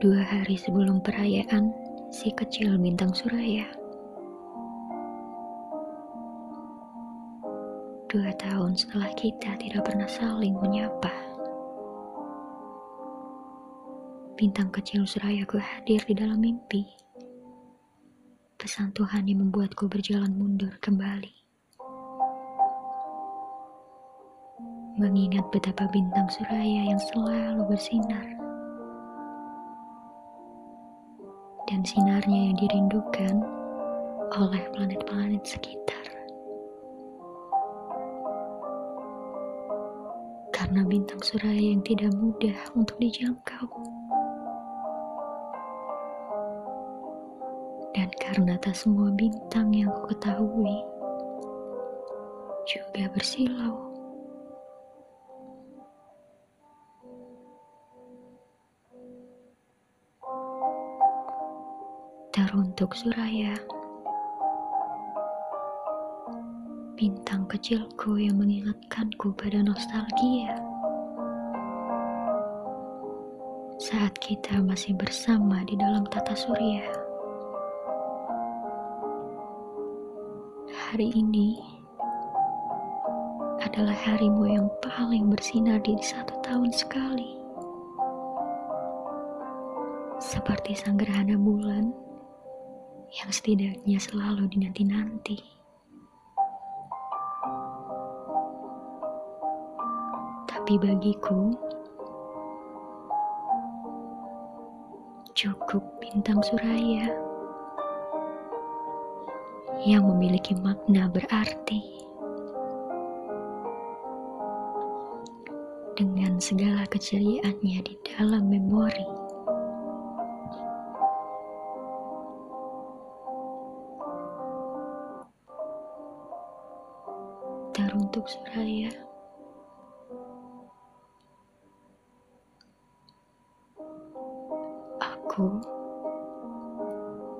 Dua hari sebelum perayaan, si kecil bintang suraya. Dua tahun setelah kita tidak pernah saling menyapa. Bintang kecil surayaku hadir di dalam mimpi. Pesan Tuhan yang membuatku berjalan mundur kembali. Mengingat betapa bintang suraya yang selalu bersinar. Dan sinarnya yang dirindukan oleh planet-planet sekitar. Karena bintang suraya yang tidak mudah untuk dijangkau. Dan karena tak semua bintang yang ku ketahui juga bersilau. Teruntuk Suraya, bintang kecilku yang mengingatkanku pada nostalgia. Saat kita masih bersama di dalam tata surya. Hari ini adalah harimu yang paling bersinar di satu tahun sekali. Seperti sang gerhana bulan yang setidaknya selalu dinanti-nanti. Tapi bagiku, cukup bintang suraya yang memiliki makna berarti dengan segala keceriaannya di dalam memori. Teruntuk Suraya. Aku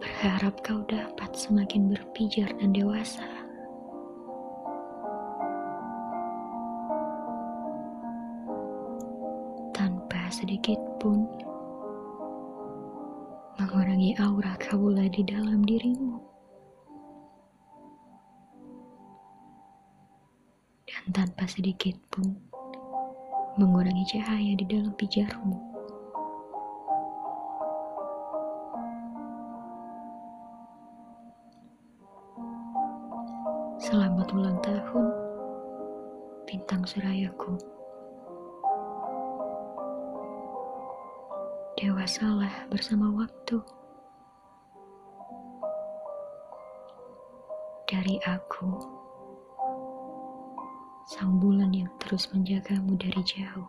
berharap kau dapat semakin berpijar dan dewasa. Tanpa sedikit pun mengurangi aura kaula di dalam dirimu. Tanpa sedikit pun mengurangi cahaya di dalam pijarmu. Selamat ulang tahun, bintang surayaku. Dewasalah bersama waktu. Dari aku sang bulan yang terus menjagamu dari jauh.